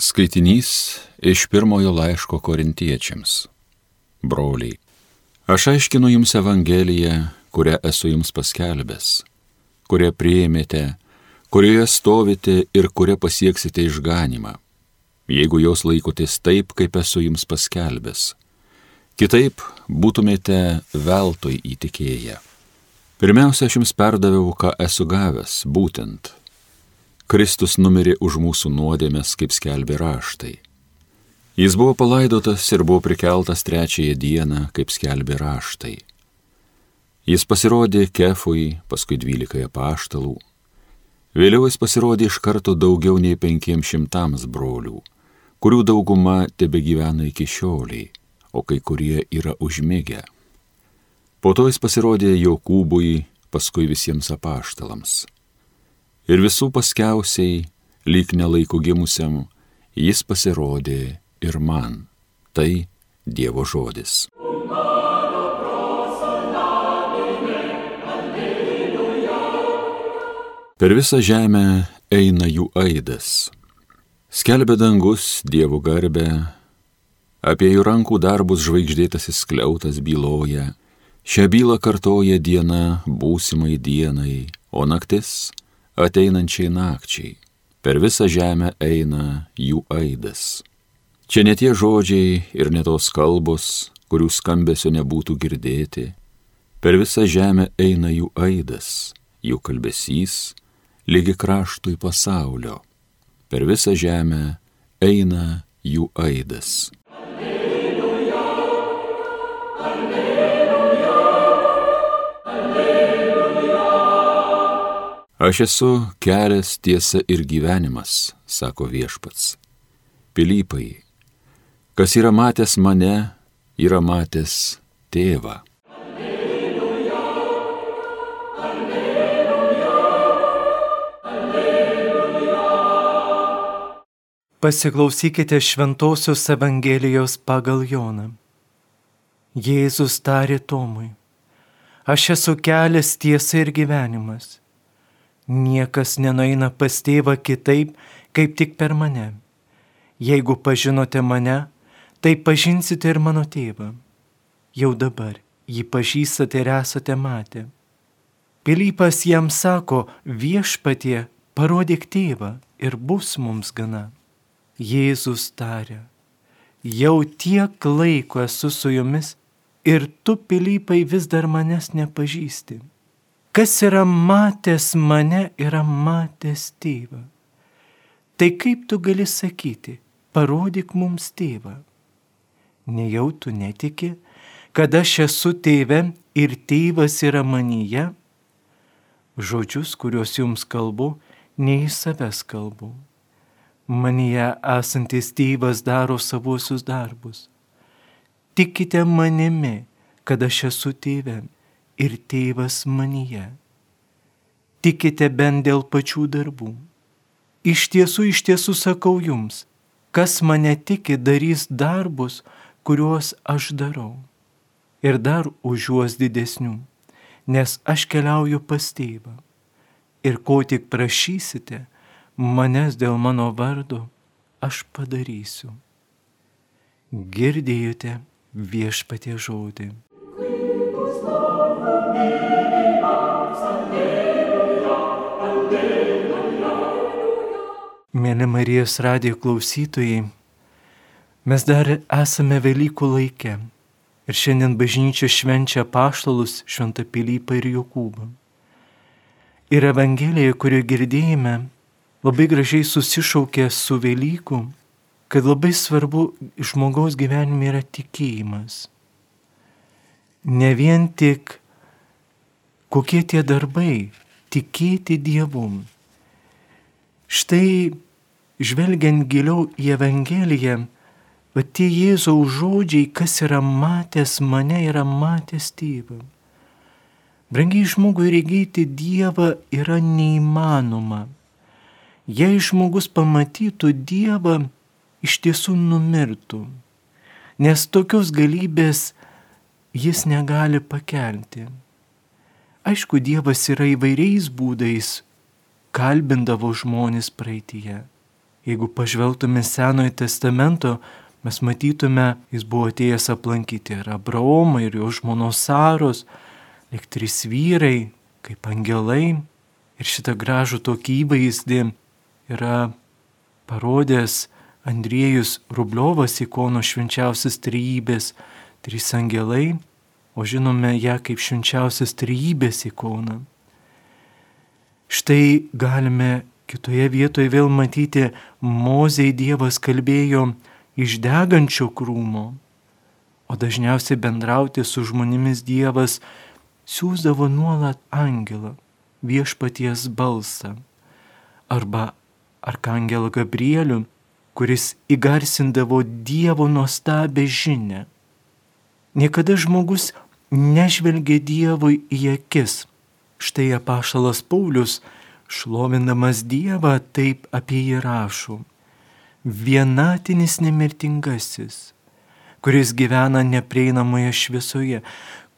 Skaitinys iš pirmojo laiško korintiečiams. Broliai, aš aiškinu jums Evangeliją, kurią esu jums paskelbęs, kurią priėmėte, kurioje stovite ir kurią pasieksite išganimą, jeigu jos laikotės taip, kaip esu jums paskelbęs. Kitaip būtumėte veltui įtikėję. Pirmiausia, aš jums perdaviau, ką esu gavęs, būtent Kristus numirė už mūsų nuodėmės, kaip skelbė raštai. Jis buvo palaidotas ir buvo prikeltas trečiąją dieną, kaip skelbė raštai. Jis pasirodė kefui, paskui dvylikai paštalų. Vėliau jis pasirodė iš karto daugiau nei penkiems šimtams brolių, kurių dauguma tebe gyvena iki šioliai, o kai kurie yra užmėgę. Po to jis pasirodė Jokūbui, paskui visiems apaštalams ir visų paskiausiai, lyg nelaikų gimusiam, jis pasirodė ir man. Tai Dievo žodis. Per visą žemę eina jų aidas. Skelbia dangus Dievo garbę, apie jų rankų darbus žvaigždėtasis kliautas byloja, šią bylą kartoja diena būsimai dienai, o naktis ateinančiai nakčiai. Per visą žemę eina jų aidas. Čia ne tie žodžiai ir ne tos kalbos, kurių skambesio nebūtų girdėti. Per visą žemę eina jų aidas, jų kalbesys, lygi kraštui pasaulio. Per visą žemę eina jų aidas. Aš esu kelias, tiesa ir gyvenimas, sako viešpats. Pilypai, kas yra matęs mane, yra matęs tėvą. Alleluja, alleluja, alleluja. Pasiklausykite Šventojios Evangelijos pagal Joną. Jėzus tarė Tomui, aš esu kelias, tiesa ir gyvenimas. Niekas nenueina pas tėvą kitaip, kaip tik per mane. Jeigu pažinote mane, tai pažinsite ir mano tėvą. Jau dabar jį pažįstate ir esate matę. Pilypas jam sako, viešpatie, parodyk tėvą ir bus mums gana. Jėzus tarė, jau tiek laiko esu su jumis ir tu, Pilypai, vis dar manęs nepažįsti. Kas yra matęs mane, yra matęs tėvą. Tai kaip tu gali sakyti, parodyk mums tėvą? Nejau tu netiki, kad aš esu tėve ir tėvas yra manyje? Žodžius, kuriuos jums kalbu, ne į savęs kalbu. Manyje esantis tėvas daro savuosius darbus. Tikite manimi, kad aš esu tėve ir tėvas manyje. Tikite bent dėl pačių darbų. Iš tiesų, iš tiesų sakau jums, kas mane tiki, darys darbus, kuriuos aš darau. Ir dar už juos didesnių, nes aš keliauju pas tėvą. Ir ko tik prašysite, manęs dėl mano vardo, aš padarysiu. Girdėjote viešpatie žodį. Mėly Marijos radijo klausytojai, mes dar esame Velykų laikė ir šiandien bažnyčia švenčia paštalus Šventą Pilypą ir Jokūbą. Ir Evangelija, kurią girdėjome, labai gražiai susišaukė su Velykų, kad labai svarbu žmogaus gyvenime yra tikėjimas. Ne vien tik kokie tie darbai, tikėti Dievu. Štai žvelgiant giliau į Evangeliją, va tie Jėzaus žodžiai, kas yra matęs mane, yra matęs tėvą. Brangiai žmogui regėti Dievą yra neįmanoma. Jei žmogus pamatytų Dievą, iš tiesų numirtų, nes tokios galybės jis negali pakelti. Aišku, Dievas yra įvairiais būdais kalbindavo žmonės praeitie. Jeigu pažvelgtume Senojo testamento, mes matytume, jis buvo atėjęs aplankyti ir Abraomą, ir jo žmonos Saros, lik trys vyrai, kaip angelai. Ir šitą gražų tokį įvaizdį yra parodęs Andriejus Rubliovas ikono švenčiausias trybės, trys angelai, o žinome ją kaip švenčiausias trybės ikoną. Štai galime kitoje vietoje vėl matyti, Mozei Dievas kalbėjo iš degančio krūmo, o dažniausiai bendrauti su žmonėmis Dievas siūsdavo nuolat angelą, viešpaties balsą, arba arkangelą Gabrielių, kuris įgarsindavo Dievo nuostabę žinę. Niekada žmogus nežvelgia Dievui į akis, Štai apašalas Paulius, šlovindamas Dievą, taip apie jį rašo. Vienatinis nemirtingasis, kuris gyvena neprieinamoje šviesoje,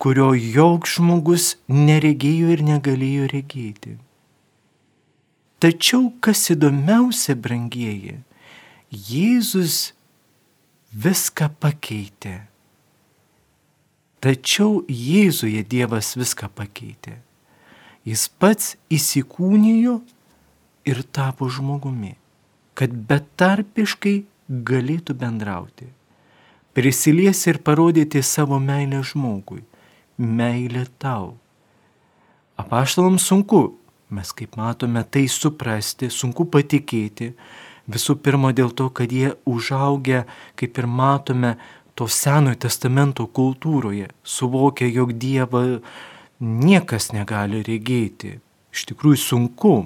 kurio joks žmogus neregėjo ir negalėjo regėti. Tačiau kas įdomiausia, brangieji, Jėzus viską pakeitė. Tačiau Jėzuje Dievas viską pakeitė. Jis pats įsikūnijo ir tapo žmogumi, kad betarpiškai galėtų bendrauti, prisiliesi ir parodyti savo meilę žmogui, meilę tau. Apaštalams sunku, mes kaip matome tai suprasti, sunku patikėti, visų pirma dėl to, kad jie užaugę, kaip ir matome, to senojo testamento kultūroje, suvokia, jog Dievą niekas negali regėti. Iš tikrųjų sunku.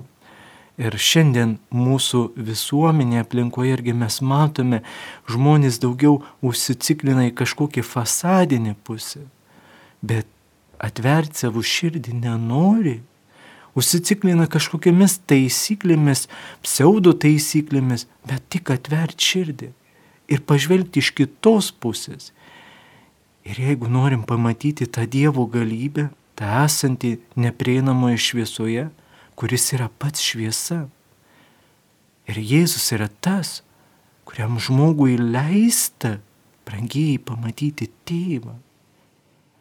Ir šiandien mūsų visuomenė aplinkoje irgi mes matome, žmonės daugiau užsiciklina į kažkokį fasadinį pusę, bet atverti savo širdį nenori. Užsiciklina kažkokiamis taisyklėmis, pseudo taisyklėmis, bet tik atverti širdį ir pažvelgti iš kitos pusės. Ir jeigu norim pamatyti tą Dievo galybę, tą esantį neprieinamoje šviesoje, kuris yra pats šviesa. Ir Jėzus yra tas, kuriam žmogui leista brangiai pamatyti tėvą.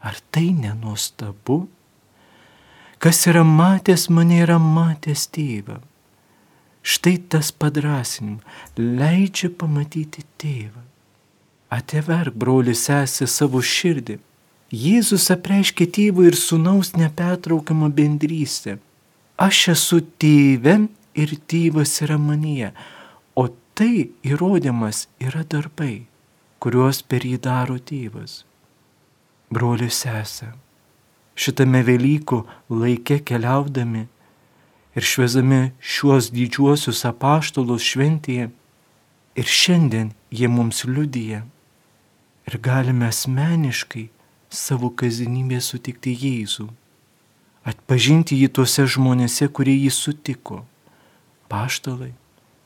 Ar tai nenuostabu? Kas yra matęs mane, yra matęs tėvą. Štai tas padrasinimas leidžia pamatyti tėvą. Ateverk, broli sesė, savo širdį Jėzus apreiškė tėvų ir sunaus nepertraukiamą bendrystę. Aš esu tėve ir tėvas yra manyje, o tai įrodymas yra darbai, kuriuos per jį daro tėvas. Brolius sesė, šitame Velykų laike keliaudami ir švezami šiuos didžiuosius apaštalus šventėje, ir šiandien jie mums liudyja ir galime asmeniškai savo kasdienybėje sutikti Jėzų, atpažinti jį tuose žmonėse, kurie jį sutiko. Paštalai,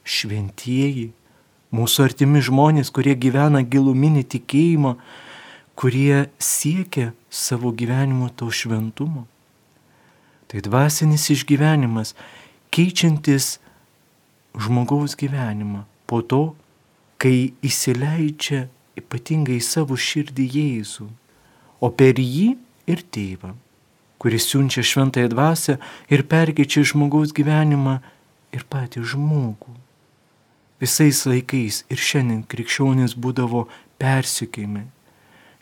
šventieji, mūsų artimi žmonės, kurie gyvena giluminį tikėjimą, kurie siekia savo gyvenimo to šventumo. Tai dvasinis išgyvenimas, keičiantis žmogaus gyvenimą po to, kai įsileidžia ypatingai savo širdį Jėzų o per jį ir tėvą, kuris siunčia šventąją dvasę ir perkeičia žmogaus gyvenimą ir patį žmogų. Visais laikais ir šiandien krikščionis būdavo persikėjami.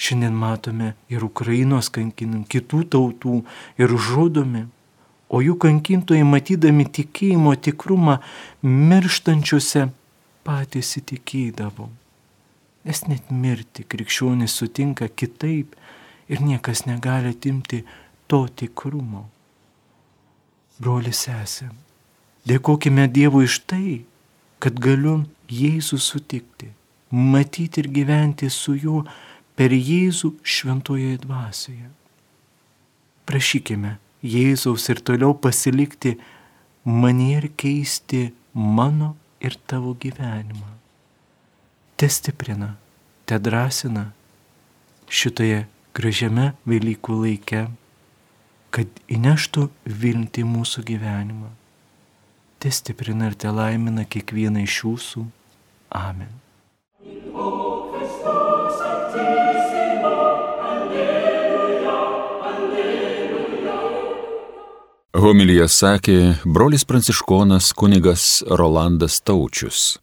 Šiandien matome ir Ukrainos kankinam, kitų tautų ir žudomi, o jų kankintojai matydami tikėjimo tikrumą mirštančiuose patys įtikėdavo. Nes net mirti krikščionis sutinka kitaip ir niekas negali atimti to tikrumo. Broli sesė, dėkojime Dievui iš tai, kad galiu Jėzų sutikti, matyti ir gyventi su juo per Jėzų šventoje dvasioje. Prašykime Jėzaus ir toliau pasilikti mane ir keisti mano ir tavo gyvenimą. Te stiprina, te drąsina šitoje gražiame Velykų laike, kad įneštų viltį mūsų gyvenimą. te stiprina ir te laimina kiekvieną iš jūsų. Amen. Homilyje sakė brolis pranciškonas kunigas Rolandas Taučius.